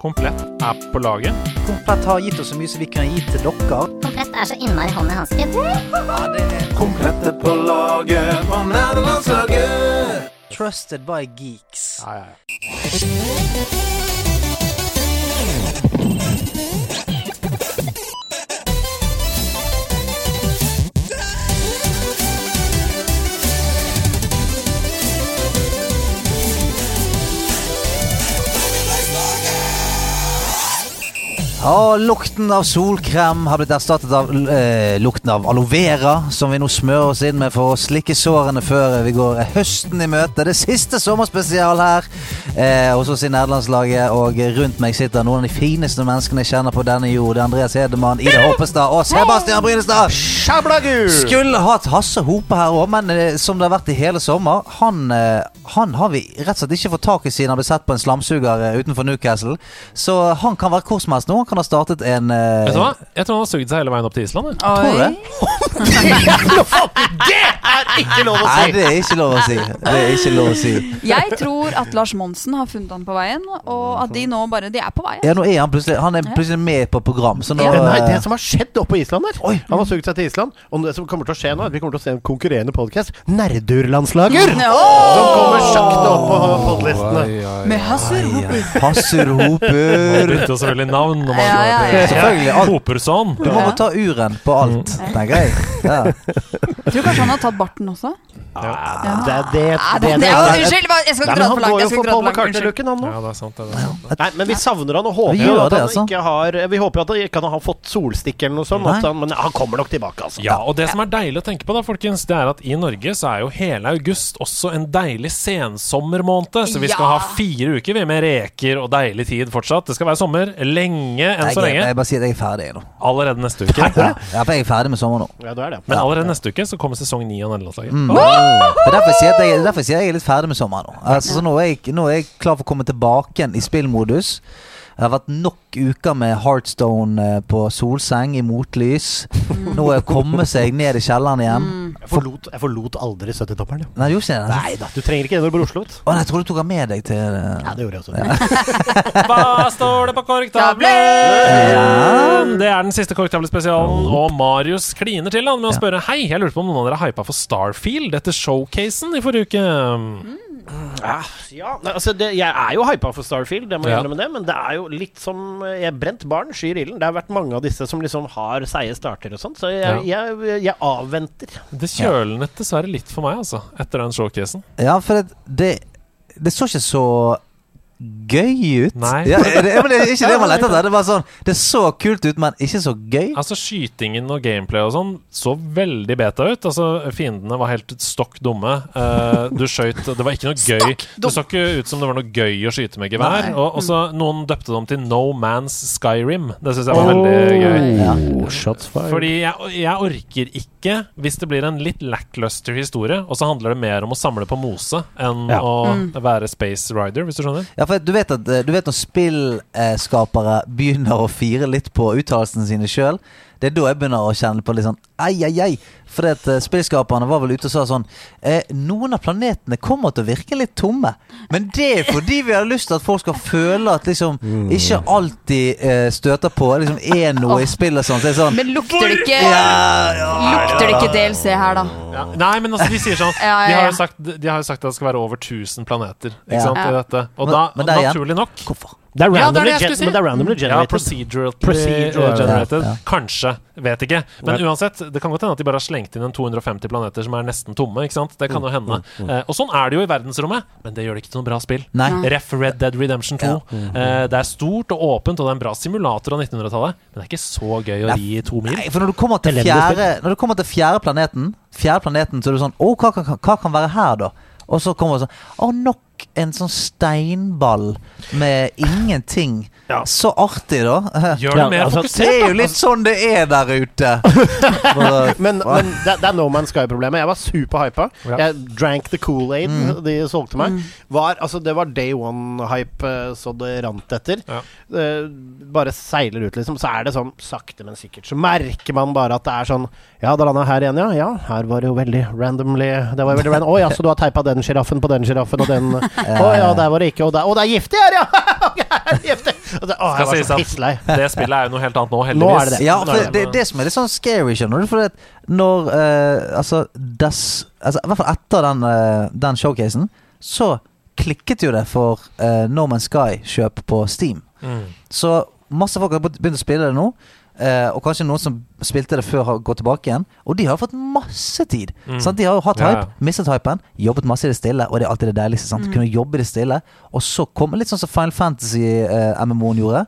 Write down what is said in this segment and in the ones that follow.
Komplett er på laget. Komplett har gitt oss så mye som vi kan gi til dere. Komplett er så innmari hånd i hanske. Komplett er på laget på nerdelandslaget. Trusted by geeks. Ja, ja, ja. Ja, lukten av solkrem har blitt erstattet av eh, lukten av aloe vera, som vi nå smører oss inn med for å slikke sårene før vi går høsten i møte. Det siste sommerspesial her eh, hos oss i nederlandslaget, og rundt meg sitter noen av de fineste menneskene jeg kjenner på denne jord. Det er Andreas Hedemann, Ida Hoppestad og Sebastian Brynestad. Skulle hatt Hasse Hope her òg, men eh, som det har vært i hele sommer, han, eh, han har vi rett og slett ikke fått tak i siden han ble sett på en slamsuger eh, utenfor Newcastle. Så han kan være hvor som helst nå. Han kan ha startet en eh, Vet du hva? Jeg tror han har sugd seg hele veien opp til Island. jeg. Tror du det? Det er Ikke lov å Nei, si! det er ikke lov å si. Det er ikke lov å si. Jeg tror at Lars Monsen har funnet han på veien, og at de nå bare De er på vei. Ja, nå er han plutselig Han er plutselig med på program, så nå Ja, nei, det eh, som har skjedd oppe på Island der Oi. Han har sugd seg til Island. Og det som kommer til å skje nå, er at vi kommer til å se en konkurrerende podkast. Nerdurlandslager! Som kommer sakte opp på podlistene. Med Hassur Hoper. Passer hoper. bytter selvfølgelig navn. Når man Ja, ja, ja. Selvfølgelig. Alt. Du må jo ta uren på alt, tenker jeg. Ja. Jeg tror kanskje han har tatt barten også. Ja, det, er Nei, det, det, det, unnskyld, jeg skal ikke dra det han for langt. går jo for Paul. McCartney-looken, han nå. Ja, det er sant. Det er sant. Nei, men vi savner han og håper Vi jo at han altså. ikke har Vi håper at han ikke har fått solstikk eller noe sånt. Han, men han kommer nok tilbake, altså. Ja, og det som er deilig å tenke på, da, folkens, det er at i Norge så er jo hele august også en deilig sensommermåned. Så vi skal ha fire uker vi, med reker og deilig tid fortsatt. Det skal være sommer lenge enn Jeg, så lenge. jeg bare sier at jeg er ferdig nå. Allerede neste uke. Ja, ja, for jeg er ferdig med sommer nå. Ja, du er det. Men allerede neste uke så kommer sesong ni av Nederlandslaget. Mm. Det er derfor jeg sier at jeg, derfor jeg sier at jeg er litt ferdig med sommeren nå. Altså, så nå er, jeg, nå er jeg klar for å komme tilbake igjen i spillmodus. Det har vært nok uker med Heartstone eh, på solseng i motlys. Nå er å komme seg ned i kjelleren igjen. Jeg forlot, jeg forlot aldri 70-topperen. Nei, du gjorde ikke det? Nei da, du trenger ikke det når du bor i Oslo. Å, nei, jeg tror du tok den med deg til eh, Ja, det gjorde jeg også. Hva står det på korktavlen? Ja. Det er den siste korktavlespesialen, og Marius kliner til han med å spørre Hei, jeg lurte på om noen av dere hypa for Starfield etter showcasen i forrige uke. Ja, ja. Altså det, jeg er jo hypa for Starfield, det må jeg Ja. med det. Men det er jo litt som eh, jeg Brent barn skyr ilden. Det har vært mange av disse som liksom har seige starter og sånn, så jeg, jeg, jeg avventer. Det kjølnet dessverre litt for meg, altså, etter den showcasen. Ja, for det, det, det så ikke så gøy ut. Nei. Ja, det, men det er ikke det man leter etter. Det var sånn Det så kult ut, men ikke så gøy. Altså Skytingen og gameplay og sånn så veldig beta ut. Altså Fiendene var helt stokk dumme. Uh, du skøyt Det var ikke noe gøy. Det så ikke ut som det var noe gøy å skyte med gevær. Og, og så Noen døpte dem til No Man's Skyrim. Det syns jeg var veldig gøy. Ja. Shots. Fordi jeg, jeg orker ikke, hvis det blir en litt lackluster historie, og så handler det mer om å samle på mose enn Ja. å være Space Rider, hvis du skjønner. Ja, for du vet at eh, Du vet når spillskapere begynner å fire litt på uttalelsene sine sjøl. Det er da jeg begynner å kjenne på litt sånn ai, ai, ai. For at eh, spillskaperne var vel ute og sa sånn eh, Noen av planetene kommer til å virke litt tomme. Men det er fordi vi har lyst til at folk skal føle at liksom ikke alltid eh, støter på liksom er noe i spillet sånn. Så det er sånn Men lukter det ikke ja, ja, Lukter det ikke DLC her, da? Nei, men altså, de sier sånn Ja, ja, De har jo sagt, de har jo sagt at det skal være over 1000 planeter Ikke Ja. sant, i dette. Og da, men der igjen. naturlig nok Hvorfor? Det er Ja, det er randomly, det si. men det er randomly Ja, generated. procedural, Procedural, generated. ja, ja. Kanskje. Vet ikke. Men uansett, det kan godt hende at de bare har slengt inn en 250 planeter som er nesten tomme. Ikke sant? Det kan jo Mm, hende. Eh, og sånn er det jo i verdensrommet, men det gjør det ikke til noe bra spill. Nei. Ref Red Dead Redemption 2. Eh, det er stort og åpent, og det er en bra simulator av 1900-tallet, men det er ikke så gøy å gi ri i to mil. Nei, for når du kommer til fjerde Når du kommer til fjerde planeten Fjerde planeten, så er du sånn Å, hva, hva, hva kan være her da? Og så kommer det sånn Å, nok en sånn steinball Med ingenting Ja. Så artig da Gjør det Ja, mer altså, Det er jo litt sånn det er der ute Men, men det, det er No Man's Sky-problemet. Jeg var superhypa. Ja. Jeg drank the Kool-Aid Mm. de solgte meg. Var, altså, det var day one-hype eh, så det rant etter. Ja. Eh, bare seiler ut, liksom. Så er det sånn sakte, men sikkert. Så merker man bare at det er sånn Ja, da landa jeg her igjen, ja. Ja, her var det jo veldig randomly Det var veldig random. Å ja, så du har teipa den sjiraffen på den sjiraffen og den Å ja, der var det ikke. Og der, å, det er giftig her, ja! Giftig! Og det, å, jeg var så at pisslei. det spillet er jo noe helt annet nå, Nå er det det. Ja, for det det som er litt sånn scary, skjønner du. For at når uh, Altså, das, altså I hvert fall etter den, uh, den showcasen, så klikket jo det for uh, No Man's Sky-kjøp på Steam. Mm. Så masse folk har begynt å spille det nå. Eh, og kanskje noen som spilte det før, har gått tilbake igjen. Og de har fått masse tid. Mm. Sant? De har jo hatt hype, yeah. mistet hypen, jobbet masse i det stille, og det er alltid det deiligste. Sant? Kunne jobbe i det stille, og så komme litt sånn som Final Fantasy-MMO-en gjorde.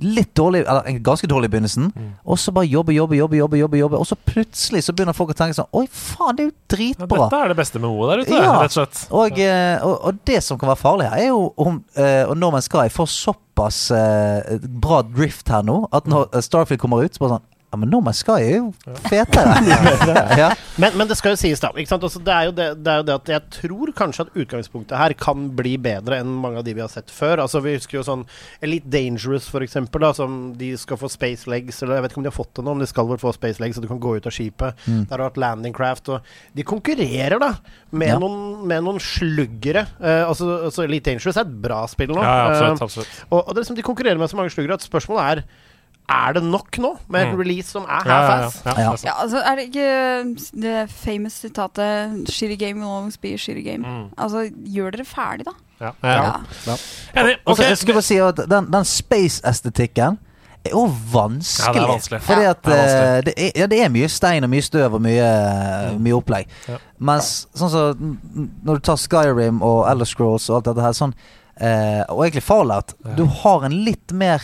Litt dårlig, eller en ganske dårlig i begynnelsen. Mm. Og så bare jobbe, jobbe, jobbe, jobbe, jobbe, jobbe. Og så plutselig så begynner folk å tenke sånn Oi, faen, det er jo Ja, dritbra. dette er det beste med OE der ute, Ja. rett og slett. Og, eh, og, og det som kan være farlig her, er jo om uh, Norman Sky får såpass uh, bra drift her nå, at når eh, Starfield kommer ut, så bare sånn Ja, men nå skal jo fetere. ja. Men, men det skal jo sies, da. Ikke sant? Altså, det, er jo det, det er jo det at jeg tror kanskje at utgangspunktet her kan bli bedre enn mange av de vi har sett før. Altså Vi husker jo sånn Elite Dangerous, for eksempel, da, som de skal få space legs. Eller jeg vet ikke om de har fått det nå, men de skal vel få space legs, så du kan gå ut av skipet. Mm. Der har du hatt landing craft. Og de konkurrerer, da, med, Ja. noen, med noen sluggere. Uh, altså, altså Elite Dangerous er et bra spill nå. Ja, ja, Eh, absolutt. Uh, og, og det er liksom de konkurrerer med så mange sluggere at spørsmålet er Er det nok nå, med en Mm. release som er Ja, ja, ja, half-ass? ja, Ja. Ja, altså Er det ikke det famous sitatet 'Shitty game will always be a shitty game'? Mm. Altså, gjør dere ferdig, da. Ja. Ja. Ja. Enig. Og jeg skulle bare si at den, den space-estetikken er jo vanskelig. Ja, det er vanskelig. Fordi Ja, at det er vanskelig. eh, det, er, ja, det er mye stein og mye støv og mye, mye opplegg. Ja. Mens sånn som så, når du tar Skyrim og Elder Scrolls og alt dette her, sånn eh, og egentlig Fallout, Ja. du har en litt mer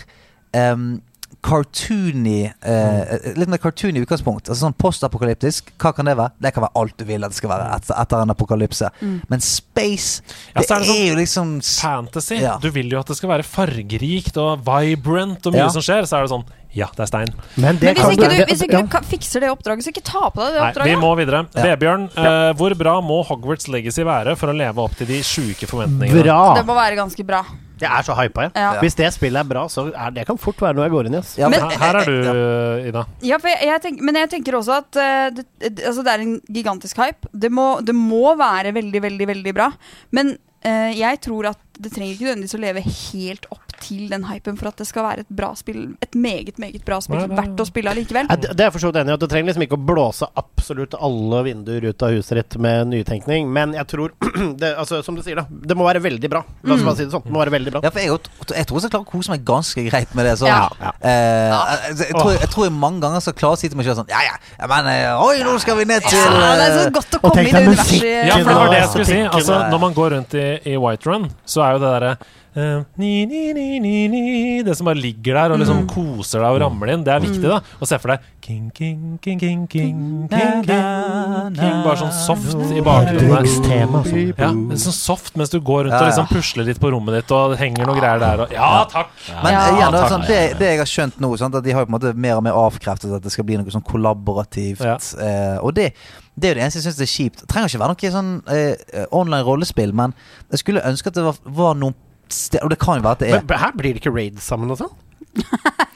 em, cartoony eh, Litt mer cartoony utgangspunkt. Altså sånn Postapokalyptisk, hva kan det være? Det kan være alt du vil at det skal være etter, etter en apokalypse. Men space, Ja, det, er det sånn- er jo liksom Fantasy. Ja. Du vil jo at det skal være fargerikt og vibrant og mye Ja. som skjer. Så er det sånn Ja, det er stein. Men det Men hvis ikke, du, hvis ikke du fikser det oppdraget, så ikke ta på deg det Nei, vi må videre. Ja. Vebjørn, eh, hvor bra må Hogwarts Legacy være for å leve opp til de sjuke forventningene? Bra! Det må være ganske bra. Jeg er så hypa, jeg. Ja. Hvis det spillet er bra, så er det kan fort være noe jeg går inn i. ass. Ja, Men- Her, her er du, Ida. Ja, for jeg, jeg tenk, men jeg tenker også at uh, det, det- altså det er en gigantisk hype. Det må, det må være veldig, veldig, veldig bra. Men uh, jeg tror at det trenger ikke nødvendigvis å leve helt opp til den hypen for at det skal være et bra spill. Et meget, meget bra spill. Verdt å spille allikevel. Det det er jeg for så vidt enig i. Du trenger liksom ikke å blåse absolutt alle vinduer ut av huset ditt med nytenkning. Men jeg tror det, altså, Som du sier, da. Det må være veldig bra. La oss bare si det sånn. Det må være veldig bra. Ja, for jeg, jeg tror jeg klarer klare å kose meg ganske greit med det. Så, Ja. Eh, jeg, jeg, tror, jeg tror jeg mange ganger skal klare å si til meg selv sånn Ja, ja, ja men eh, Oi, nå skal vi ned til Ja, det er så eh, godt å komme inn i universet. Ja, for det var det jeg skulle si. Altså, når man går rundt i, i White Run, så er jo det derre uh, ni, ni, ni, ni, ni, Det som bare ligger der og liksom koser deg og ramler inn, det er viktig, da. Og se for deg king, king, king, king, king, king, king, king Bare sånn soft i bakgrunnen. Sånn. Ja, er sånn soft mens du går rundt Ja, og liksom pusler litt på rommet ditt, og henger noen greier der, og Ja, takk! Men Ja. igjen, da, sånn, det, det jeg har skjønt nå, sant, at de har jo på en måte mer og mer avkreftet at det skal bli noe sånn kollaborativt. Ja. Eh, og det, det er jo det eneste jeg syns er kjipt. Det trenger ikke være noe sånn eh, online rollespill, men jeg skulle ønske at det var, var noen sted Og det kan jo være at det er. Men her blir det ikke raids sammen og sånn?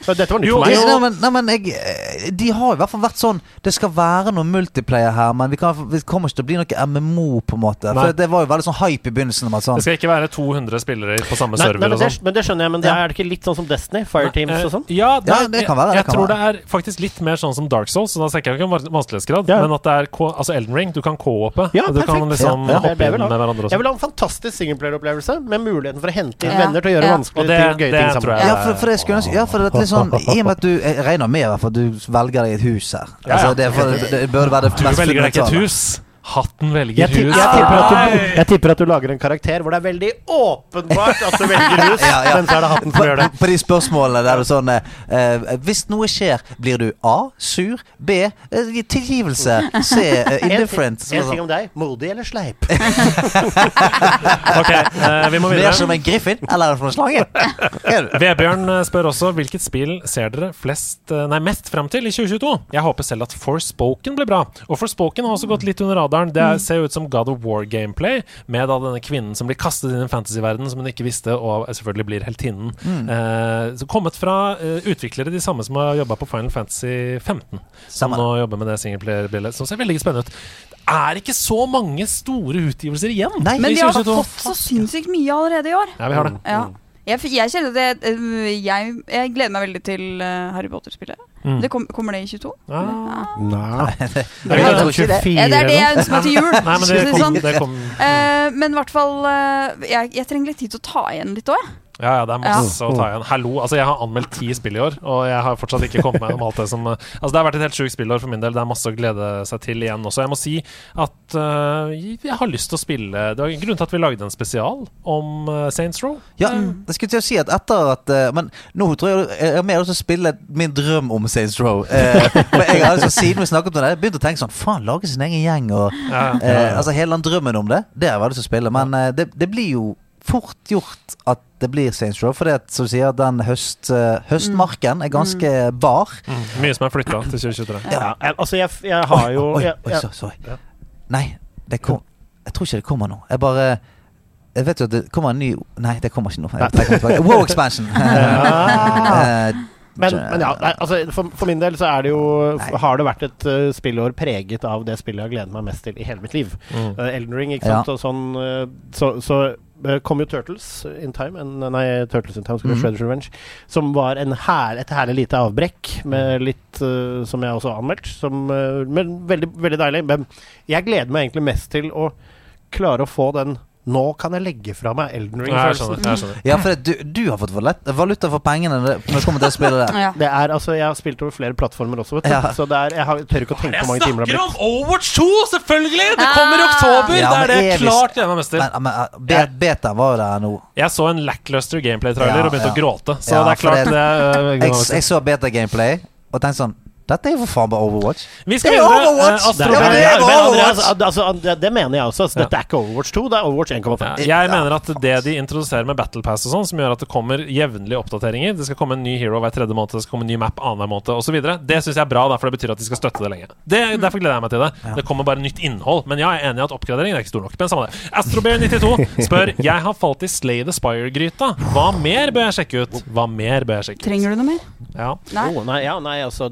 Så Dette var nytt for meg. Nei, men, nei, men jeg, eh, de har i hvert fall vært sånn Det skal være noe multiplayer her, men vi, kan, vi kommer ikke til å bli noe MMO, på en måte. Nei. For det var jo veldig sånn hype i begynnelsen. Med, sånn, Det skal ikke være 200 spillere på samme Nei, nei, server men, og det, sånn. men det skjønner jeg, men det er det ikke litt sånn som Destiny? Fireteams og sånn? Eh, Ja, det, Ja, det kan være, det Jeg, kan tror være. det er faktisk litt mer sånn som Dark Souls, så da tenker jeg ikke om vanskelighetsgrad, Ja. men at det er altså Elden Ring. Du kan co-oppe. Ja, du kan liksom Ja, ja. hoppe inn med hverandre Jeg vil ha en fantastisk singleplayer-opplevelse med muligheten for å hente inn Ja. venner til å gjøre vanskelige ting og gøye ting tror sammen. Jeg- Ja, for, det er litt sånn I og med at du Jeg regner med at du velger deg et hus her. Altså, det, for, det, det burde være det Du velger deg ikke et hus. Hatten velger Jeg, tipper, hus. jeg, tipper du, jeg tipper at du lager en karakter hvor det er veldig åpenbart at du velger hus, Ja, ja. men så er det hatten som gjør det. På, på de spørsmålene der det sånn eh, eh, Hvis noe skjer, blir du A. Sur. B. Eh, tilgivelse. C. Eh, indifferent. En en ting om deg. Modig eller sleip? Ok, eh, vi må videre. Mer som en griffin eller en slange? Vebjørn spør også hvilket spill ser dere flest, nei, mest frem til i 2022. Jeg håper selv at Forspoken blir bra. Og Forspoken har også gått litt under radaren. Radaren. Det er, ser jo ut som God of War-gameplay, med da denne kvinnen som blir kastet inn i en fantasyverden som hun ikke visste, og selvfølgelig blir heltinnen. Eh, så kommet fra eh, utviklere, de samme som har jobba på Final Fantasy 15. Som nå jobber med det singleplayer-bildet, som ser veldig spennende ut. Det er ikke så mange store utgivelser igjen. Nei. Men vi har fått så sinnssykt mye allerede i år. Ja, vi har det. Ja. Jeg, jeg det øh, jeg, jeg gleder meg veldig til øh, Harry Potter-spillet. Mm. Det kom, kommer det i 22? Ja. Nei. Tror ikke det. Det er det jeg ønsker meg til jul. Nei, men det kom, sånn. det kom Eh, men i hvert fall uh, jeg, jeg trenger litt tid til å ta igjen litt òg, jeg. Ja, ja, det er masse å ta igjen. Hallo, altså jeg har anmeldt ti spill i år, og jeg har fortsatt ikke kommet meg gjennom alt det som eh, Altså Det har vært et helt sjukt spillår for min del. Det er masse å glede seg til igjen også. Jeg må si at uh, jeg har lyst til å spille Det var grunnen til at vi lagde en spesial om uh, Saints Row. Ja, det skulle til å si at etter at uh, Men nå tror jeg jeg har mer lyst til å spille min drøm om Saints Row. men jeg har liksom, Siden vi snakket om det, begynt å tenke sånn Faen, lage sin egen gjeng og Ja, eh, Altså Hele den drømmen om det, det har jeg lyst til å spille. Men det, det blir jo fort gjort at det blir Saints Row. For det som sier, den høst, eh, høstmarken er ganske bar. mm, mye som er flytta til 2023. Ja, ja. altså, jeg, jeg har jo Oi, oi, oi, sorry. Ja. Nei, det kom Jeg tror ikke det kommer nå. Jeg bare Jeg vet jo at det kommer en ny Nei, det kommer ikke nå. Tilbake. Wow expansion! Eh, Men, men ja, nei, altså, for, for min del så er det jo Nei. har det vært et uh, spillår preget av det spillet jeg har gledet meg mest til i hele mitt liv. Mm. Uh, Elden Ring, ikke sant. Og sånn, uh, så så kom jo Turtles in Time en, Nei, Turtles in Time, skulle mm. Shredders Revenge. Som var en her, et herlig lite avbrekk, med litt uh, Som jeg også har anmeldt. Som, uh, men veldig, veldig deilig. Men jeg gleder meg egentlig mest til å klare å få den Nå kan jeg legge fra meg Elden Ja, jeg Ring-følelsen. skjønner. Jeg skjønner. Ja, for du, du har fått valut- valuta for pengene når det kommer til å spille det. Ja. Det er, altså, jeg har spilt over flere plattformer også, vet du. Ja. Så det er, jeg har, tør ikke å tenke Jeg hvor mange timer det har blitt. om Overwatch 2, selvfølgelig! Det kommer i Ah. oktober! Ja, det er det jeg klart gjennom mester. Men, men eh, beta var det nå. Jeg så en lackluster gameplay-trailer Ja, og begynte å gråte. Så Ja, det er klart det- det, er, Jeg, jeg så beta-gameplay og tenkte sånn Dette er jo for faen bare Overwatch. Vi skal Det er. Overwatch! Uh, det, er, men det er men! Andreas, altså, det mener jeg også. Altså, Dette er ikke Overwatch 2, det er Overwatch 1,5. Ja, jeg mener at det de introduserer med Battle Pass og sånn, som gjør at det kommer jevnlige oppdateringer Det skal komme en ny hero hver tredje måned, det skal komme en ny map annenhver måned osv. Det syns jeg er bra, da, for det betyr at de skal støtte det lenge. Det, derfor gleder jeg meg til det. Det kommer bare nytt innhold. Men ja, jeg er enig i at oppgraderingen er ikke stor nok. Men samme det. Astrobear92 spør Jeg har falt i Slay the Spire-gryta. Hva mer bør jeg sjekke ut? Hva mer bør jeg sjekke ut? Trenger du noe mer? Ja. Nei. Oh, nei, ja, nei, altså,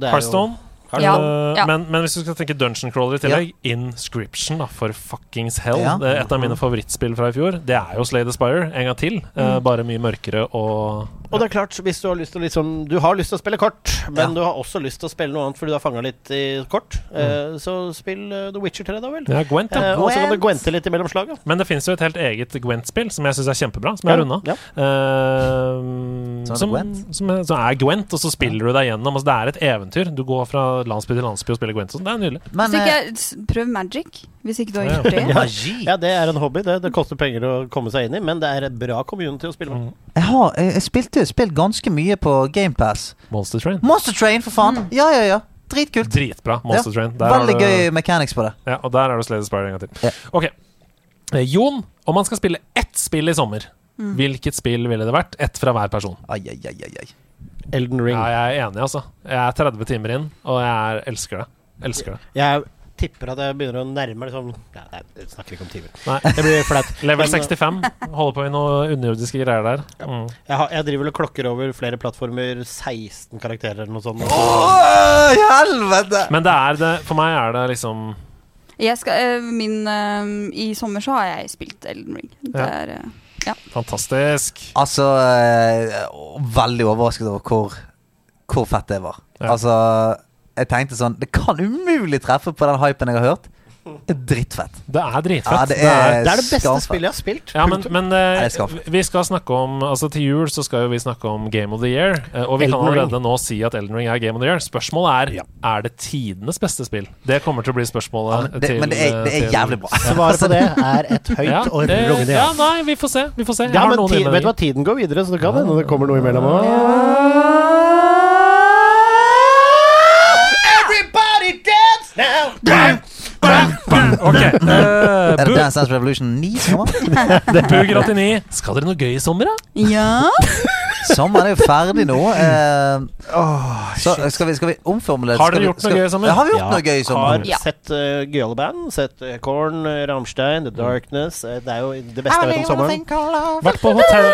Ja, ja. Men, men hvis du skal tenke Dungeon Crawler i tillegg, Inscription, da, for fuckings hell. Ja. Det er et av mine favorittspill fra i fjor. Det er jo Slay the Spire en gang til. eh, bare mye mørkere og Og det er klart, hvis du har lyst til å liksom Du har lyst til å spille kort, men Ja. du har også lyst til å spille noe annet fordi du har fanga litt i kort, eh, så spill eh, The Witcher 3, da vel. Ja, Gwent, ja. Eh, og så kan du gwente litt imellom slaga. Men det fins jo et helt eget Gwent-spill som jeg syns er kjempebra, som jeg har runda. Ja. Eh, Som som, Gwent? som, er, som er Gwent, og så spiller du deg gjennom. Altså, det er et eventyr. Du går fra landsby til landsby og spiller Gwent. sånn. Det er nydelig. Men eh, ikke, prøv Magic, hvis ikke du har gjort det. ja, Ja, det er en hobby. Det, det koster penger å komme seg inn i, men det er et bra community å spille med. jeg, har, jeg, spilte spilt ganske mye på GamePass. Monster Train. Monster Train, for faen! Ja, ja, ja. Dritkult. Dritbra. Monster Train. Der Veldig du- gøy mechanics på det. Ja, og der er du Slade Spire en gang til. Ja. Ok. Eh, Jon, om man skal spille ett spill i sommer, Mm. hvilket spill ville det vært? Ett fra hver person. Ai, ai, ai, ai. Elden Ring. Ja, jeg er enig, altså. Jeg er 30 timer inn, og jeg er, elsker det. Elsker det. Jeg tipper at jeg begynner å nærme meg liksom ja, nei, Jeg snakker ikke om timer. Nei. Det blir flaut. Level 65. Holder på med noe underjordiske greier der. Mm. Jeg, har, jeg driver og klokker over flere plattformer. 16 karakterer eller noe sånt. Åh, helvete! Men det er det For meg er det liksom Jeg skal, eh, min, eh, I sommer så har jeg spilt Elden Ring. Det Ja. er ja. fantastisk. Altså eh, Veldig overrasket over hvor, hvor fett det var. Ja. Altså Jeg tenkte sånn Det kan umulig treffe på den hypen jeg har hørt. Det er drittfett. Det er dritfett. Ja, det er- Det er det beste skamfett. spillet jeg har spilt. Ja, men, men eh, skal vi. skal snakke om Altså Til jul så skal jo vi snakke om Game of the Year. Uh, og vi kan Elden Ring. allerede nå si at Elden Ring er Game of the Year. Spørsmålet er Ja. Er det tidenes beste spill. Det kommer til å bli spørsmålet Ja, men det, til men det er, det er til- jævlig bra. Svaret på det er et høyt Ja, og rungende ja, ja. nei, vi får se. Vi får se. Ja, men ti, vet du hva, tiden går videre, så det kan hende det kommer noe imellom òg. Ok. Uh, Er det Dance Dance Revolution 9 som? Bug 89. Skal dere noe gøy i sommer, da? Ja. Sommeren er jo ferdig nå. Eh, så skal vi, skal vi omformulere Har dere skal gjort noe gøy i sommer? Ja, har vi gjort Ja, noe gøy i sommer? Har Ja. sett uh, gøyale band. Sett uh, Korn, uh, Rammstein, The Darkness. Uh, det er jo det beste jeg vet om sommeren. Vært på hotell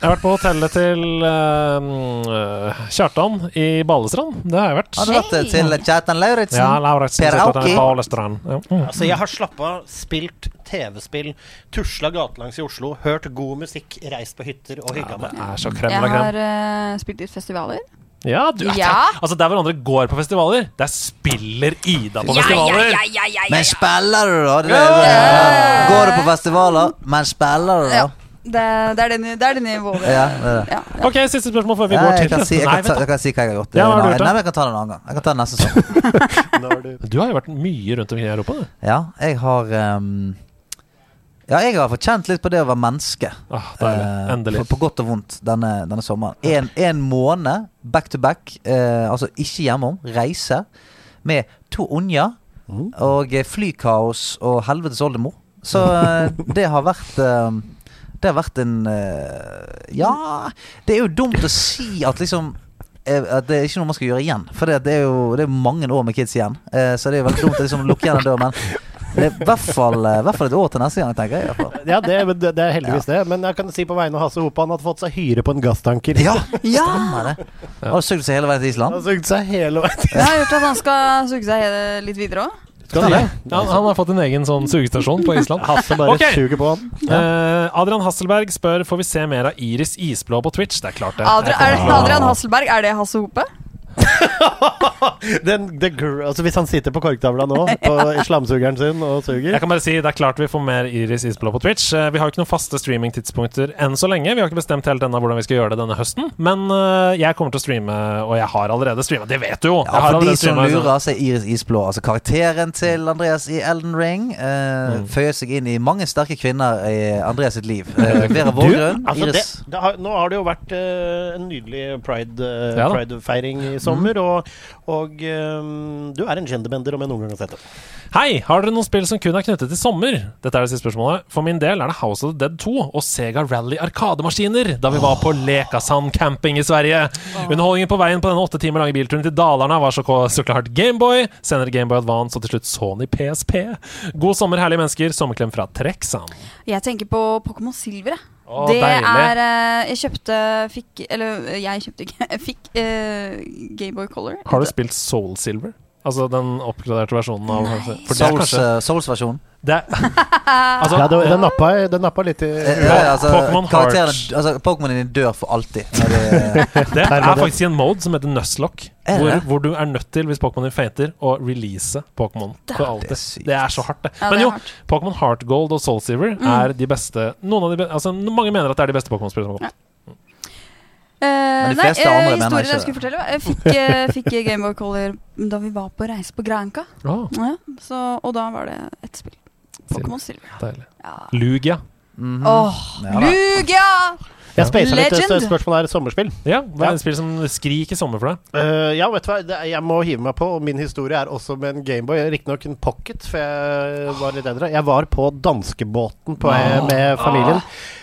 Jeg har vært på hotellet til uh, Kjartan i Balestrand. Det har jeg vært. Har du vært eh, til Kjartan Lauritzen? Ja, Lauritzen Per Auki. i Balestrand. Ja. Mm. Altså, jeg har slappa av, spilt TV-spill, tusla gatelangs i Oslo, hørt god musikk, reist på hytter og hygga meg. Det er så krem Jeg har uh, spilt litt festivaler. Ja, du, Ja. Altså, der hverandre går på festivaler, der spiller Ida på Ja, ja, festivaler! ja, ja, ja, Men spiller du, da? Det det. Ja. Går du på festivaler, men spiller du, da? Det, det er det, det er det nivået. Ja, det er det. Ja, ja. Ok, siste spørsmål før vi Ja, går jeg, til kan si, jeg, kan ta, jeg kan si hva jeg har gjort. Ja, har Nei, gjort, nei, jeg kan ta det en annen gang. Jeg kan ta det neste sesong. Du har jo vært mye rundt omkring i Europa, du. Ja, jeg har um, Ja, jeg har fortjent litt på det å være menneske. Ah. Eh, Endelig. På, på godt og vondt denne, denne sommeren. En, en måned back to back, uh, altså ikke hjemom, reise, med to unger og eh, flykaos og helvetes oldemor. Så uh, det har vært eh, Det har vært en eh, Ja, det er jo dumt å si at liksom eh, at det er ikke noe man skal gjøre igjen. For det, det er jo det er mange år med kids igjen. Eh, så det er jo veldig dumt å liksom lukke igjen en dør. Men det er i hvert fall, hvert fall et år til neste gang, tenker jeg. i hvert fall. Ja, det, det, det er heldigvis det. Men jeg kan si på vegne av Hasse Hope han har fått seg hyre på en gasstanker. Ja, stemmer det. Har du sugd seg hele veien til Han Island? har sugd seg hele veien. til Island Jeg har gjort at han skal suge seg litt videre òg. Skal han det? Ja, han har fått en egen sånn sugestasjon på Island. Hasse bare okay. suger på han. Uh, Adrian Hasselberg spør Får vi se mer av Iris Isblå på Twitch. Det er klart det. Adrian, er det Adrian Hasselberg, er det Hasse Hope? Den, the gr altså Hvis han sitter på korktavla nå, på slamsugeren sin, og suger Jeg kan bare si Det er klart vi får mer Iris Isblå på Twitch. Eh, Vi har jo ikke noen faste streamingtidspunkter enn så lenge. Vi har ikke bestemt helt ennå hvordan vi skal gjøre det denne høsten. Men eh, jeg kommer til å streame, og jeg har allerede streama. Det vet du jo! Jeg Ja, har for de allerede som streamet, lurer, så er Iris Isblå altså karakteren til Andreas i Elden Ring. Eh, Føyer seg inn i mange sterke kvinner i Andreas sitt liv. Eh, Vera Vågrøn, Altså Iris det har, nå har det jo vært eh, en nydelig pride, eh, Ja da. Pride-feiring i sommer, og, og um, du er en genderbender om jeg noen gang har sett det. Hei! Har dere noen spill som kun er knyttet til sommer? Dette er det siste spørsmålet. For min del er det House of the Dead 2 og Sega Rally Arkademaskiner da vi var på Lekasand camping i Sverige. Underholdningen på veien på denne åtte timer lange bilturen til Dalarna var så, så klart Gameboy, senere Gameboy Advance og til slutt Sony PSP. God sommer, herlige mennesker. Sommerklem fra Trexan Jeg tenker på Pokémon Silver. jeg. Å, det deilig. er eh, Jeg kjøpte Fikk Eller jeg kjøpte ikke. Jeg fikk uh, Gameboy Color. Har du spilt Soul Silver? Altså den oppgraderte versjonen av Souls, eh, Souls-versjonen. det er, altså, Ja, det, den, nappa, den nappa litt i Eh, ja, ja, altså, Pokémon din. Altså, Pokémonene dør for alltid. De, Det er faktisk i en mode som heter Nuzlocke. Er Hvor, hvor du er nødt til, hvis Pokémon din fainter, å release Pokémon for alltid. Det er så hardt, det. Men jo. Pokémon Heart Gold og Soul Silver Mm. er de beste Noen av de altså, Mange mener at det er de beste Pokémon-spillene som har kommet. Eh, de nei, fleste nei, andre mener ikke jeg skulle fortelle var- Jeg fikk, uh, fikk Gameboy Color da vi var på reise på Granca. Oh. Ja, så, og da var det ett spill. Pokémon Silver. Ja. Lugia. Mm -hmm. oh, Ja. Lugia! Jeg speisa litt. Legend. Det Spørsmålet er sommerspill. Ja, det er Ja. et spill som skriker sommer for deg. Uh, ja, vet du hva, det, jeg må hive meg på. Og min historie er også med en Gameboy. Riktignok en pocket, for jeg var litt eldre. Jeg var på danskebåten på, med familien.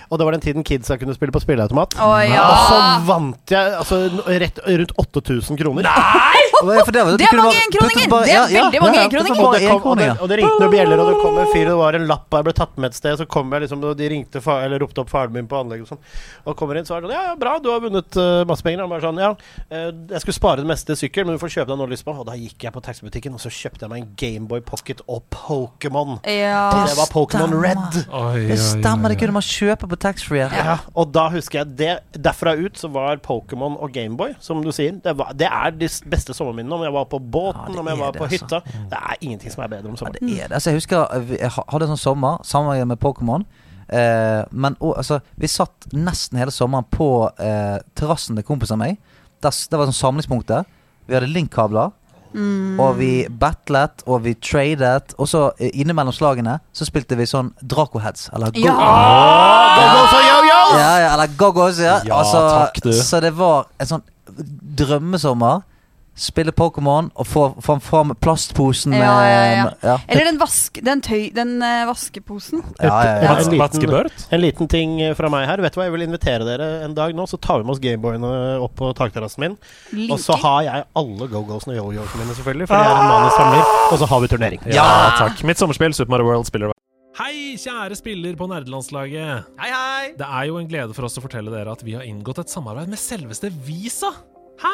Og det var den tiden kidsa kunne spille på spilleautomat. Oh, ja! Og så vant jeg altså, rett rundt 8000 kroner. Nei! Det, var- Det er mange enkroninger! Det er ja, ja. veldig mange Ja, ja, enkroninger. Og det, kom, og, det, og det ringte noen bjeller, og det kom en fyr, og det var en lapp, og jeg ble tatt med et sted. Så kom jeg liksom, og de ringte fa eller ropte opp faren min på anlegget og sånn. Og kommer inn, så er det sånn Ja, ja, bra, du har vunnet uh, masse penger. Han bare sånn Ja, eh, jeg skulle spare det meste til sykkel, men du får kjøpe deg noe du har lyst på. Og da gikk jeg på taxibutikken, og så kjøpte jeg meg en Gameboy Pocket og Pokémon. Ja. Det var Pokémon. Red. Oi, Det stemmer, det oi, oi. kunne man kjøpe på taxfree. Ja, og da husker jeg det Derfra ut så var Pokémon og Gameboy, som du sier, det, var, det er de beste sommerminnene. Om jeg var på båten, Ja, om jeg var det, på altså. hytta. Det er ingenting som er bedre om Ja, sommeren. det er det. Altså, jeg husker eh, jeg hadde en sånn sommer sammen med Pokémon. Eh, men og, altså, vi satt nesten hele sommeren på eh, terrassen til kompisen av meg. Det var sånn samlingspunktet. Vi hadde link-kabler. Mm. Og vi battlet, og vi tradet. Og så eh, innimellom slagene så spilte vi sånn Draco-heads. Eller go Ja! Go-Go for ja, ja, eller Gogos, ja. Ja, altså, takk, du. Så det var en sånn drømmesommer. Spille Pokémon og få, få fram plastposen med Ja, ja, ja. ja. Eller den, vask, den, tøy, den uh, vaskeposen. Ja, ja, ja. Ja, en liten- En liten ting fra meg her. Vet du hva, Jeg vil invitere dere en dag nå, så tar vi med oss Gameboyene opp på takterrassen min. Og så har jeg alle go-go'sene og yo-yoene mine, selvfølgelig. For jeg er en mann samler. Og så har vi turnering. Ja, takk. Mitt sommerspill, Super Mario World, spiller Hei, kjære spiller på nerdelandslaget. Hei, hei! Det er jo en glede for oss å fortelle dere at vi har inngått et samarbeid med selveste Visa. Hæ?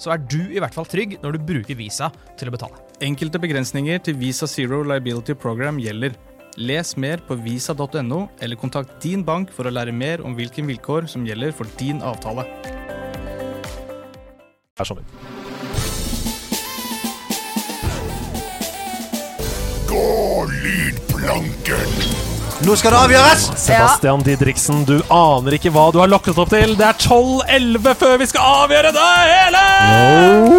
så er du i hvert fall trygg når du bruker Visa til å betale. Enkelte begrensninger til Visa Zero Liability Program gjelder. Les mer på visa.no, eller kontakt din bank for å lære mer om hvilke vilkår som gjelder for din avtale. Det er sånn. Nå skal det avgjøres! Sebastian Didriksen, du aner ikke hva du har lokket opp til. Det er 12-11 før vi skal avgjøre det hele!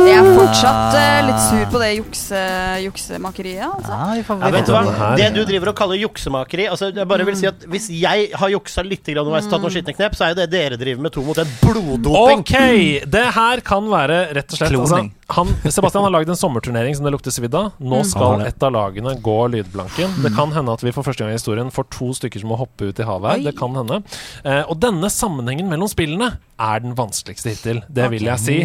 Jeg er fortsatt uh, litt sur på det jukse, juksemakeriet. Altså. Ah, Ja, vet du hva? det du driver og kaller juksemakeri altså Jeg bare vil si at Hvis jeg har juksa litt grann underveis, tatt noen skitne knep, så er jo det dere driver med to mot en bloddoping. Ok, det her kan være rett og slett altså, han, Sebastian har lagd en sommerturnering som det lukter svidd av. Nå skal et av lagene gå lydblanken. Det kan hende at vi for første gang i historien får to stykker som må hoppe ut i havet her. Oi. Det kan hende. Eh, og denne sammenhengen mellom spillene er den vanskeligste hittil. Det vil jeg si.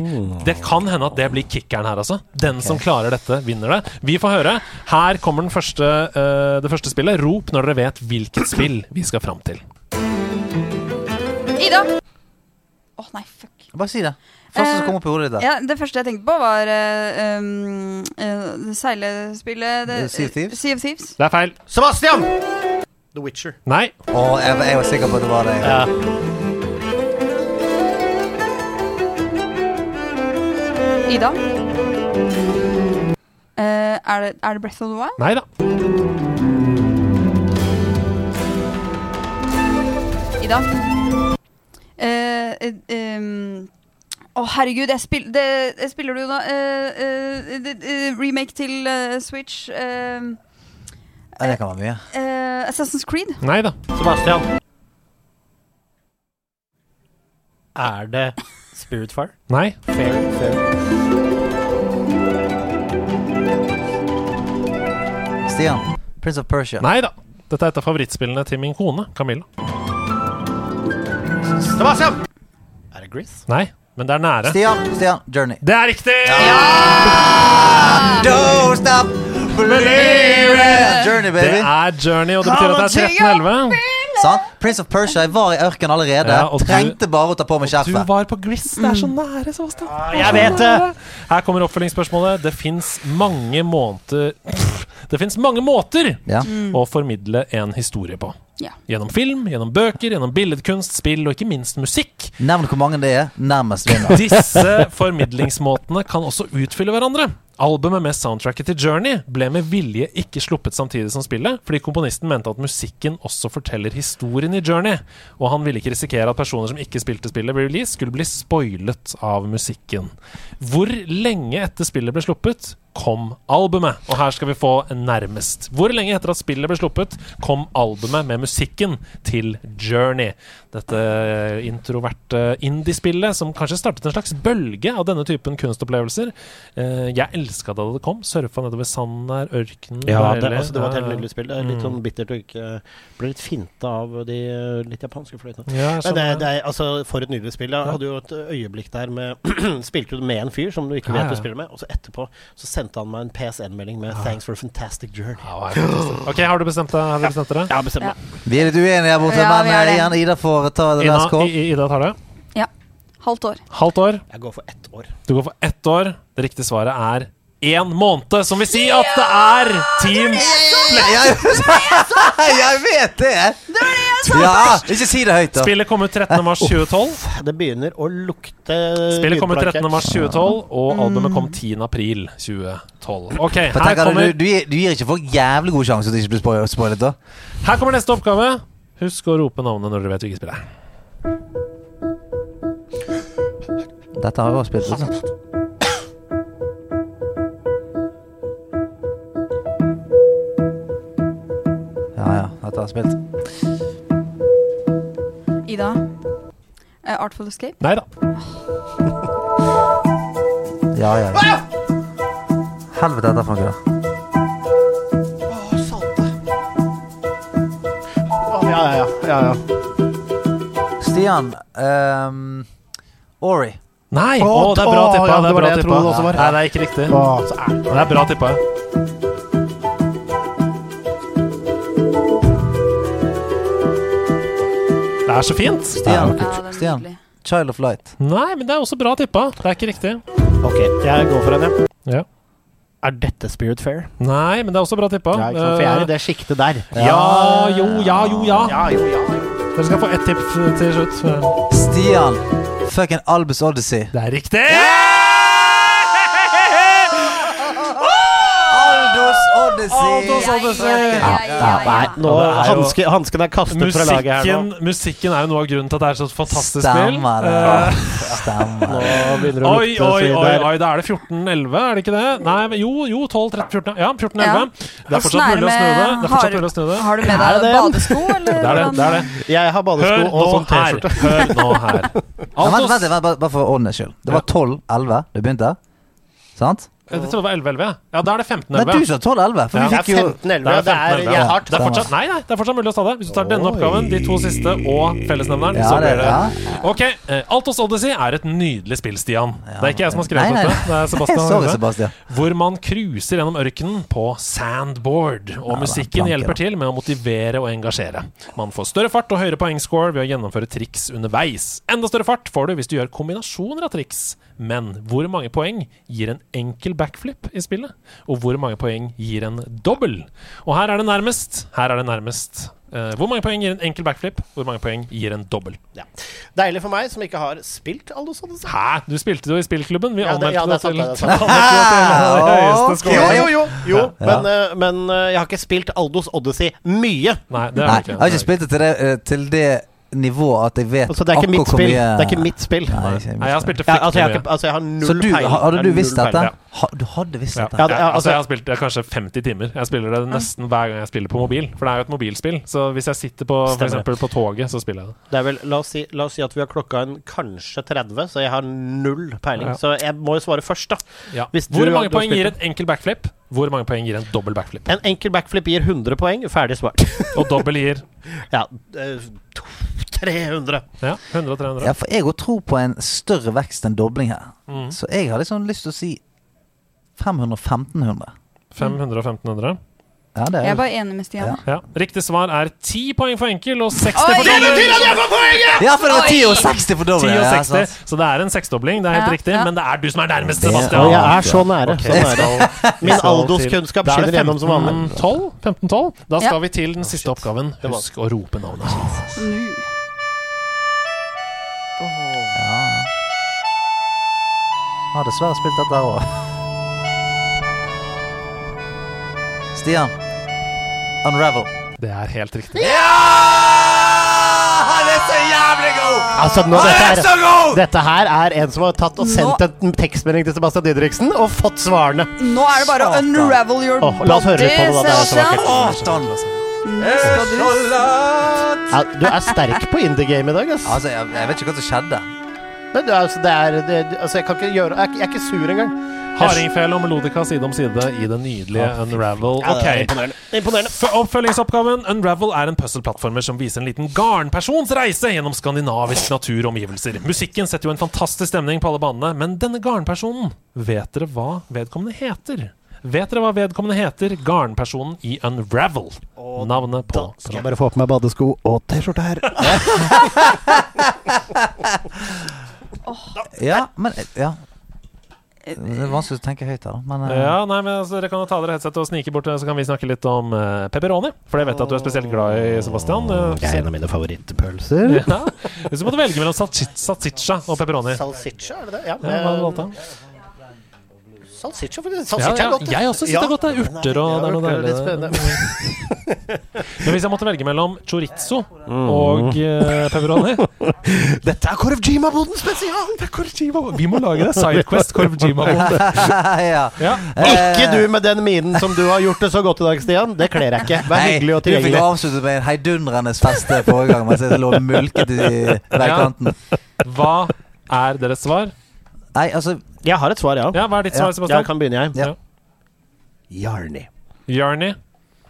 Det kan hende at det blir kickeren her, altså. Den som klarer dette, vinner det. Vi får høre. Her kommer den første, uh, det første spillet. Rop når dere vet hvilket spill vi skal fram til. Ida! Å nei, fuck. Bare si det. Første som Eh, kom opp i hodet ditt. Ja, det første jeg tenkte på, var uh, um, eh, seilespillet det- Eh, Sea of Thieves? Sea of Thieves. Det er feil. Sebastian! The Witcher. Nei. Oh, jeg, jeg var sikker på at det var det. Ja. Ida? Eh, er, det, er det Breath of the Wild? Nei da. Ida? Eh, eh, um Å, herregud, jeg, spil det, jeg spiller du jo da uh, uh, eh, Remake til eh, Switch. eh, Ja, det kan være mye. eh, Assassin's Creed. Nei da. Sebastian. Er det Spiritfire? Nei. Fair, fair. Stian. Prince of Persia. Nei da. Dette er et av favorittspillene til min kone, Camilla. Sebastian! Er det Gris? Nei, men det er nære. Stian, Stian, Journey. Det er riktig! Don't stop believing! Journey, Det er Journey, og det betyr at det er 1311. Sånn. Prince of Persia. Jeg var i ørkenen allerede. Ja, og du- Trengte bare å ta på meg Du var på Gris. Det er så nære, Sebastian. jeg vet det! Her kommer oppfølgingsspørsmålet. Det fins mange måneder Det fins mange måter Ja. å formidle en historie på. Ja. Gjennom film, gjennom bøker, gjennom billedkunst, spill og ikke minst musikk. Nevn hvor mange det er. Nærmest vinner. Disse formidlingsmåtene kan også utfylle hverandre. Albumet med soundtracket til Journey ble med vilje ikke sluppet samtidig som spillet, fordi komponisten mente at musikken også forteller historien i Journey, og han ville ikke risikere at personer som ikke spilte spillet ved release, skulle bli spoilet av musikken. Hvor lenge etter spillet ble sluppet, kom albumet? Og her skal vi få nærmest. Hvor lenge etter at spillet ble sluppet, kom albumet med musikken til Journey? Dette introverte indiespillet som kanskje startet en slags bølge av denne typen kunstopplevelser. Eh, Jeg elska da det kom. Surfa nedover sanden der, ørkenen Ja, det, altså, det var et helt nydelig spill. Det er litt Mm. sånn bittert å ikke bli litt finta av de eh, litt japanske fløytene. Ja, sånn, det, det er, altså, for et nydelig spill. Jeg hadde jo et øyeblikk der med Spilte du med en fyr som du ikke vet ja. du spiller med, og så etterpå så sendte han meg en PSN-melding med 'Thanks for a fantastic journey'. Ja. Ok, har du bestemt deg? Har du bestemt deg? Ja, bestem Ja. meg. Vi er litt uenige her borte, Ja, men eh, Ida får ta det Ina, der. I- Ida tar det. Halvt år. Halvt år. Jeg går for ett år. Du går for ett år. Det riktige svaret er én måned, som vil si at det er Team Jeg, jeg vet det! Ja, ikke si det høyt, da. Spillet kom ut 13. mars 2012. Det begynner å lukte Spillet kom ut lydplank 13. mars 2012, og albumet kom 10. april 2012. Ok, her kommer, du, du, gir, du gir ikke folk jævlig god sjanse til å ikke bli spoil- spoilet, da? her kommer neste oppgave. Husk å rope navnet når dere vet hvilket spill det er. Dette har jeg også spilt. Liksom. Ja, ja. Dette har jeg spilt. Ida. Uh, Artful Escape. Nei da. Ja, ja, ja. Helvete, dette funker. Ja, ja. Stian um, Ori. Nei! Å, det er bra tippa. ja, det det er var det jeg tippa. trodde det også var. Nei, det er ikke riktig. Å, så ærlig. Det er bra tippa. Det er så fint. Stian. Ja, er Stian. Child of Light. Nei, men det er også bra tippa. Det er ikke riktig. Ok, jeg går for en, ja. Ja. Er dette Spirit Fair? Nei, men det er også bra tippa. Ja, ikke sant? For jeg er i det sjiktet der. Ja, jo, ja, jo, ja. Ja, jo, ja. Dere skal få ett tipp til slutt. Stian. Fucking Albus Odyssey. Det er riktig! Aldous Odyssey! Aldous Odyssey. Ja, ja, ja, Nei, ja. Nå er Hansken er kastet fra laget her Musikken, nå. musikken er jo noe av grunnen til at det er så fantastisk spill. Eh, Stemmer Nå begynner det å lukte oi, oi, oi, da er det 14-11, er det ikke det? Nei, jo, jo, 12, 13, 14 Ja, 14-11. Ja. Det er fortsatt mulig å snu det. Det er mulig å snu det. Har du med deg badesko, eller? Det er det. det, er det. Jeg har badesko Hør og sånn. T-skjorte. Hør nå her. Vent, vent, vent, bare for ordens skyld. Det var 12-11 du begynte. Sant? Jeg trodde det var 11-11. ja. Ja, da er det 15-11. Nei, du sa 12-11. For Ja. vi Det er fikk jo 15-11. Det er Det er, 15-11. jeg er hardt. Det er fortsatt, nei, nei, det er fortsatt mulig å ta det. Hvis du tar denne oppgaven, de to siste og fellesnevneren, Ja, så blir det ja. Ok, eh, Altos Odyssey er et nydelig spill, Stian. Det er ikke jeg som har skrevet nei, dette. Det er Sebastian. Sorry. Sebastian. Hvor man cruiser gjennom ørkenen på sandboard. Og Ja, er musikken planke, hjelper til med å motivere og engasjere. Man får større fart og høyere poengscore ved å gjennomføre triks underveis. Enda større fart får du hvis du gjør kombinasjoner av triks. Men hvor mange poeng gir en enkel backflip i spillet? Og hvor mange poeng gir en dobbel? Og her er det nærmest. Her er det nærmest. Uh, hvor mange poeng gir en enkel backflip? Hvor mange poeng gir en dobbel? Deilig for meg som ikke har spilt Aldous Odyssey. Hæ? Du spilte jo i spillklubben. Vi Ja, det- anmeldte ja, det det det til, det til høyeste Jo, jo, jo, jo. Ja. Men, uh, men uh, jeg har ikke spilt Aldous Odyssey mye. Nei, det har Nei, ikke. jeg har ikke spilt det til det, til det nivå at jeg vet Altså, det er ikke mitt akkurat hvor spill. mye- Det er ikke mitt spill. Nei, ikke mitt Nei, jeg har spilt det Ja, altså, jeg, har fryktelig ikke, mye. altså, jeg har null Så du, peiling. hadde du visst dette? peiling. Ha, du hadde visst dette? Ja, det- ja, altså, altså- jeg har spilt det kanskje 50 timer. Jeg spiller det nesten hver gang jeg spiller på mobil. For det er jo et mobilspill. Så hvis jeg sitter på, for eksempel på toget, så spiller jeg det. Det er vel, la, oss si, la oss si at vi har klokka en kanskje 30, så jeg har null peiling. Ja. Så jeg må jo svare først, da. Ja. Hvis Hvor du- mange du poeng gir en enkel backflip? Hvor mange poeng gir en dobbel backflip? En enkel backflip gir 100 poeng. Ferdig svart. Og dobbel gir ja, eh, to- 300. ja, 100 og 300. Ja, for jeg òg tror på en større vekst enn dobling her. Mm. Så jeg har liksom lyst til å si 500-1500. 500 og 1500. Ja, det Jeg er er bare enig med Stian. Ja. Ja. Riktig svar er 10 poeng for enkel og 60 Oi! for dobbel. Ja, for det var 10 og 60 for 10 og 60, Ja, så det er en seksdobling. Det er helt Ja, riktig, ja. men det er du som er nærmest, Sebastian. Og jeg er så nære. Okay. Så nære. Min skal Aldos til- kunnskap Da er det skinner gjennom som vanlig. 15-12. 15-12. Da skal Ja. vi til den siste oppgaven. Husk å rope navnet. Nu. Ja. Har dessverre spilt dette òg. Stian. Unravel. Det er helt riktig. Ja! Han er så jævlig god! Altså, nå, Han dette, er så god! dette her er en som har tatt og sendt en tekstmelding til Sebastian Didriksen og fått svarene. Nå er det bare å unravel your Åh, la oss høre litt på det da, det er så Sebastian. vakkert. Satan. Nå skal du Ja, du er sterk på indie game i dag, ass. Altså, jeg, jeg vet ikke hva som skjedde. Men du, altså, det er det, altså, Jeg kan ikke gjøre Jeg er, ikke- jeg er ikke sur engang. Hardingfele og Melodica side om side i det nydelige Unravel. Er imponerende. imponerende. For Oppfølgingsoppgaven Unravel er en puzzle-plattformer som viser en liten garnpersons reise gjennom skandinavisk natur og omgivelser. Musikken setter jo en fantastisk stemning på alle banene, men denne garnpersonen Vet dere hva vedkommende heter? Vet dere hva vedkommende heter? Garnpersonen i Unravel. Navnet på Da skal jeg bare få på meg badesko og T-skjorte her. Ja, men Ja. Det er vanskelig å tenke høyt her, da. Men uh... Ja, nei, men altså, Dere kan jo ta dere headsetet og snike bort, så kan vi snakke litt om uh, pepperoni. For det vet jeg at du er spesielt glad i, Sebastian. Eh, Det er en av mine favorittpølser. ja. Du måtte velge mellom salsi- salsiccia og pepperoni Salsiccia, er det det? Ja. ja, hva hadde du valgt da? Salsiccia, for Ja, salsiccia ja, er godt. jeg også synes det er godt. Det er urter og det er noe deilig. Men hvis jeg måtte velge mellom chorizo og uh, pepperoni Dette er Korvjima-boden spesial! Det er. Vi må lage det. Sidequest Korvjima-bode. ja. Ja. Ikke du med den minen som du har gjort det så godt i dag, Stian. Det kler jeg ikke. Vær Nei, hyggelig og du fikk tilgjengelig. avsluttet med en heidundrende fest forrige gang mens jeg lå mulket i veikanten. Hva er deres svar? Nei, altså Jeg har et svar, ja. Ja, Hva er ditt svar, Jeg Sebastian? kan begynne, jeg. Ja. Jarni. Jarni,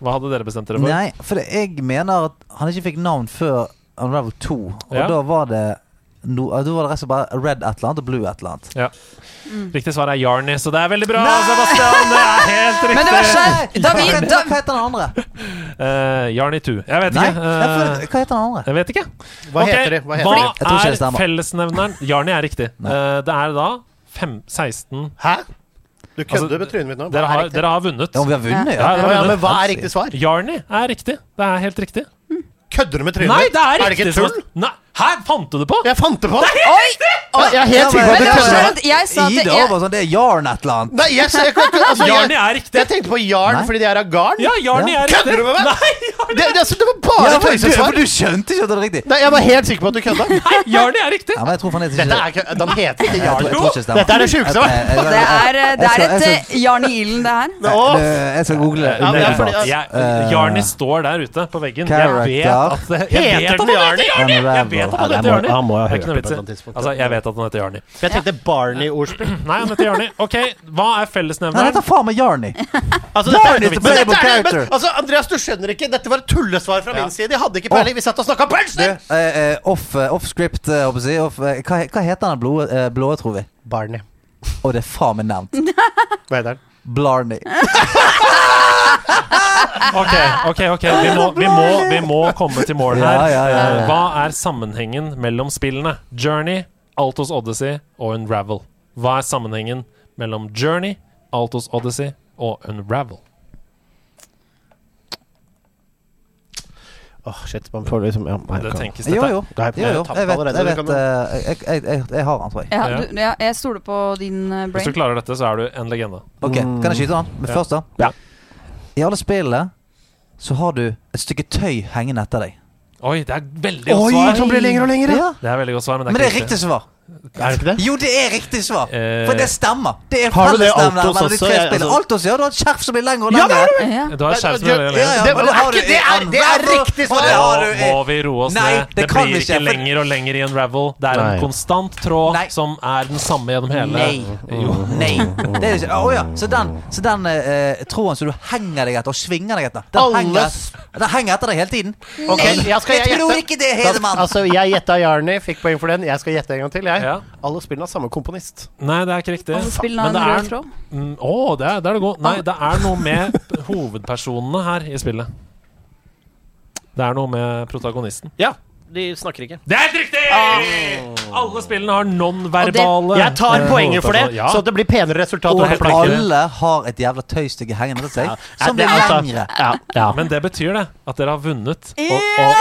hva hadde dere bestemt dere for? Nei, for jeg mener at han ikke fikk navn før Unravel 2. Og Ja. da var det no, Da var det rett og slett bare red et eller annet og blue et eller annet. Ja. Riktig svar er Yarny, så det er veldig bra, Sebastian! Det er helt riktig! Men det var ikke David Hva heter den andre? Uh, Yarny 2. Jeg vet Nei, ikke. Eh, hva heter den andre? jeg vet ikke. Hva okay. heter de? Hva heter hva de? Er fellesnevneren? Yarny er riktig. Uh, det er da fem, 16 Hæ? Du kødder Altså, med trynet mitt nå. Dere er har, dere har vunnet. Ja, vi har vunnet, Ja, ja. ja, men hva er riktig svar? Yarny er riktig. Det er helt riktig. Kødder du med trynet Nei, mitt? det er Er det ikke tull? Nei, Hæ, fant du det på? Jeg fant det på! Oi! Å, Jeg er helt sikker på at du Men det kødder verste er med jeg sa at Ida jeg, var sånn, det er jarn et eller annet. Nei, jeg, jeg, jeg, altså, Jarni jeg, er riktig. jeg tenkte på jarn Nei. fordi de er av garn. Ja, Jarni Ja. er riktig. Kødder du med meg? Nei, Jarni, Det, det, altså, det var Ja, bare for, du, tøysesvar. du skjønte ikke at det var riktig. Nei, jeg var helt sikker på at du kødda. nei, Jarni er riktig. Ja, men jeg tror faen ikke Dette er De heter ikke Jeg tror, jarn. jeg tror ikke det stemmer. Dette er det sjukeste, hva? Jeg- jeg- jeg- det er, eh, det jeg skal- er et jeg eh, Jarn i ilden, det her. Åh. det- Jeg skal google det. Ja, men jeg- umiddelbart. fordi- Jeg, Eh, Jarni står der ute på veggen. Jeg character. vet at det, jeg Heter vet at den han Jarni? Jarni! Jeg vet at han heter det må- han må ha hørt det på et eller annet tidspunkt. Altså, jeg vet at han heter Jarni. Jeg tenkte Barney-ordspill. Nei, han heter Jarni. Ok, hva er Han fellesnevneren? heter faen meg Jarni. Altså, er, dette playable er, character. men, altså, Andreas, du skjønner ikke. Dette var et tullesvar fra min side. Jeg hadde ikke peiling. Vi satt og snakka pølser! Eh, eh, off, eh, script, eh, håper jeg å si. Hva, heter den blå, blå, tror vi? Barney. Og det er faen meg nevnt. Hva heter den? Blarney. Ok, ok, ok vi må, vi, må, vi må komme til mål her. Ja, ja, ja, ja. Eh, Hva er sammenhengen mellom spillene? Journey, Altos Odyssey og Unravel. Hva er sammenhengen mellom Journey, Altos Odyssey og Unravel? Åh, shit. Man får liksom ja, nei, Det tenkes Jo, dette. jo. Nei, jo, jo. Jeg vet, jeg, vet eh, jeg, jeg, jeg, jeg har han, tror jeg. Ja, Ja. du, ja, jeg stoler på din brain. Hvis du klarer dette, så er du en legende. Ok, Kan jeg skyte han? Men først, da. Ja. I alle spillene så har du et stykke tøy hengende etter deg. Oi, det er veldig godt Oi, svar. som blir lengre og lengre! Ja. Det er veldig godt svar, men det er Men det ikke er riktig svar. Er det ikke det? Jo, det er riktig svar! Eh, For det stemmer. Det er Har du det Altos også? Jeg- altså- Altos, ja. Du har et skjerf som blir lengre og Ja, lengre. Ja. Du har et skjerf som blir er Ja, Det- er har du ikke- det er- det er riktig svar! Nå må vi roe oss ned. det Det, blir ikke lenger og lenger i Unravel. Det er Nei. en konstant tråd Nei. som er den samme gjennom hele Nei. Jo. Nei. Det er ikke, å ja. Så den, så den uh, tråden som du henger deg etter og svinger deg etter, den, henger, den henger etter deg hele tiden? Nei, jeg tror ikke det, Hedemann. Altså, jeg gjetta Jarny, fikk poeng for den. Jeg skal gjette en gang til, jeg. Ja. Alle spillene har samme komponist. Nei, det er ikke riktig. Alle spillene Men har en det rød er tråd. Mm, Å, det er, det er det. Nei, det er noe med hovedpersonene her i spillet. Det er noe med protagonisten. Ja, de snakker ikke. Det er helt riktig! Alle spillene har non-verbale Jeg tar eh, poenget for det, Ja. så det blir penere resultat. Og alle har et jævla tøystykke hengende til seg, Ja, som det blir altså- lengre. Ja, ja. Men det betyr det, at dere har vunnet. Og, og, og,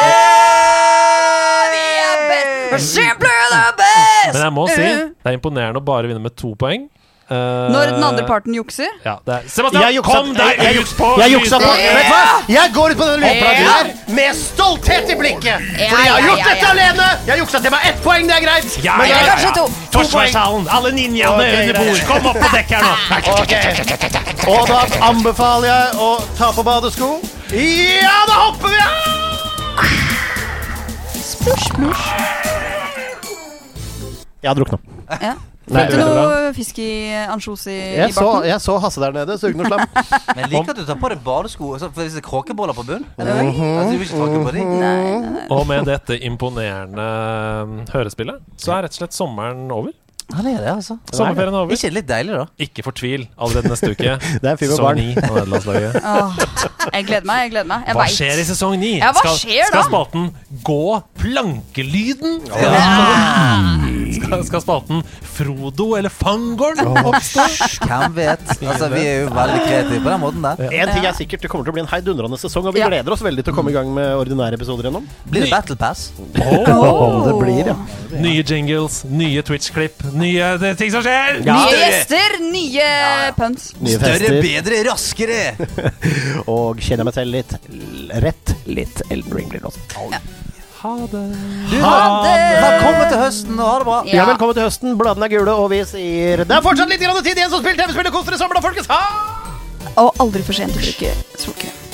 men jeg må si, det er imponerende å bare vinne med to poeng. Uh, Når den andre parten jukser. ja, det er, Sebastian, Jeg juksa- kom deg jeg- ut på Jeg juksa på! Vet du hva? Jeg går ut på den lydplagen Ja. her med stolthet i blikket. Ja, Fordi jeg har ja, gjort ja, dette alene. Jeg juksa til meg ett poeng, det er greit. Ja, Men jeg- Kanskje to. Forsvarshallen, alle ninjaene okay, under bord. Kom opp på dekk her nå. Okay. Og da anbefaler jeg å ta på badesko. Ja, da hopper vi! Splush, splush. Jeg har drukna. Ja. Fikk du noe fisk i ansjos i, i Jeg så, barten? jeg så Hasse der nede. Sugde noe slam. Men jeg liker at du tar på deg badesko. altså, For hvis det er kråkeboller på bunnen -hmm. altså, Du vil ikke tråkke på dem? Nei, nei, nei. Og med dette imponerende um, hørespillet, så er rett og slett sommeren over. Han er det, altså. Sommerferien er over. Ikke litt deilig, da? Ikke fortvil allerede neste uke. Det er Sesong barn. ni av nederlandslaget. Åh, jeg gleder meg, jeg gleder meg. Jeg Hva vet. skjer i sesong ni? Ja, hva skal, skjer skal spalten gå plankelyden? Skal, skal spalten Frodo eller Fangorn oppstå? Hvem vet? Altså, Vi er jo veldig kreative på den måten der. En ting er sikkert, det kommer til å bli en heidundrende sesong, og vi gleder oss veldig til å komme i gang med ordinære episoder gjennom. Blir det Battle Pass? Oh. det blir, ja. Nye jingles, nye Twitch-klipp, nye det, ting som skjer! Nye gjester, nye puns. Nye Større, bedre, raskere! Og kjenner meg selv litt rett. Litt Elden Ring blir det også. Ha det. Du, Ha det! Velkommen til høsten, og ha det bra. Ja, velkommen til høsten. Bladene er gule, og vi sier Det er fortsatt litt grann tid igjen som spiller TV-spill. Kos dere i sommer, da, folkens. Ha! Og aldri for sent å bruke solkrem.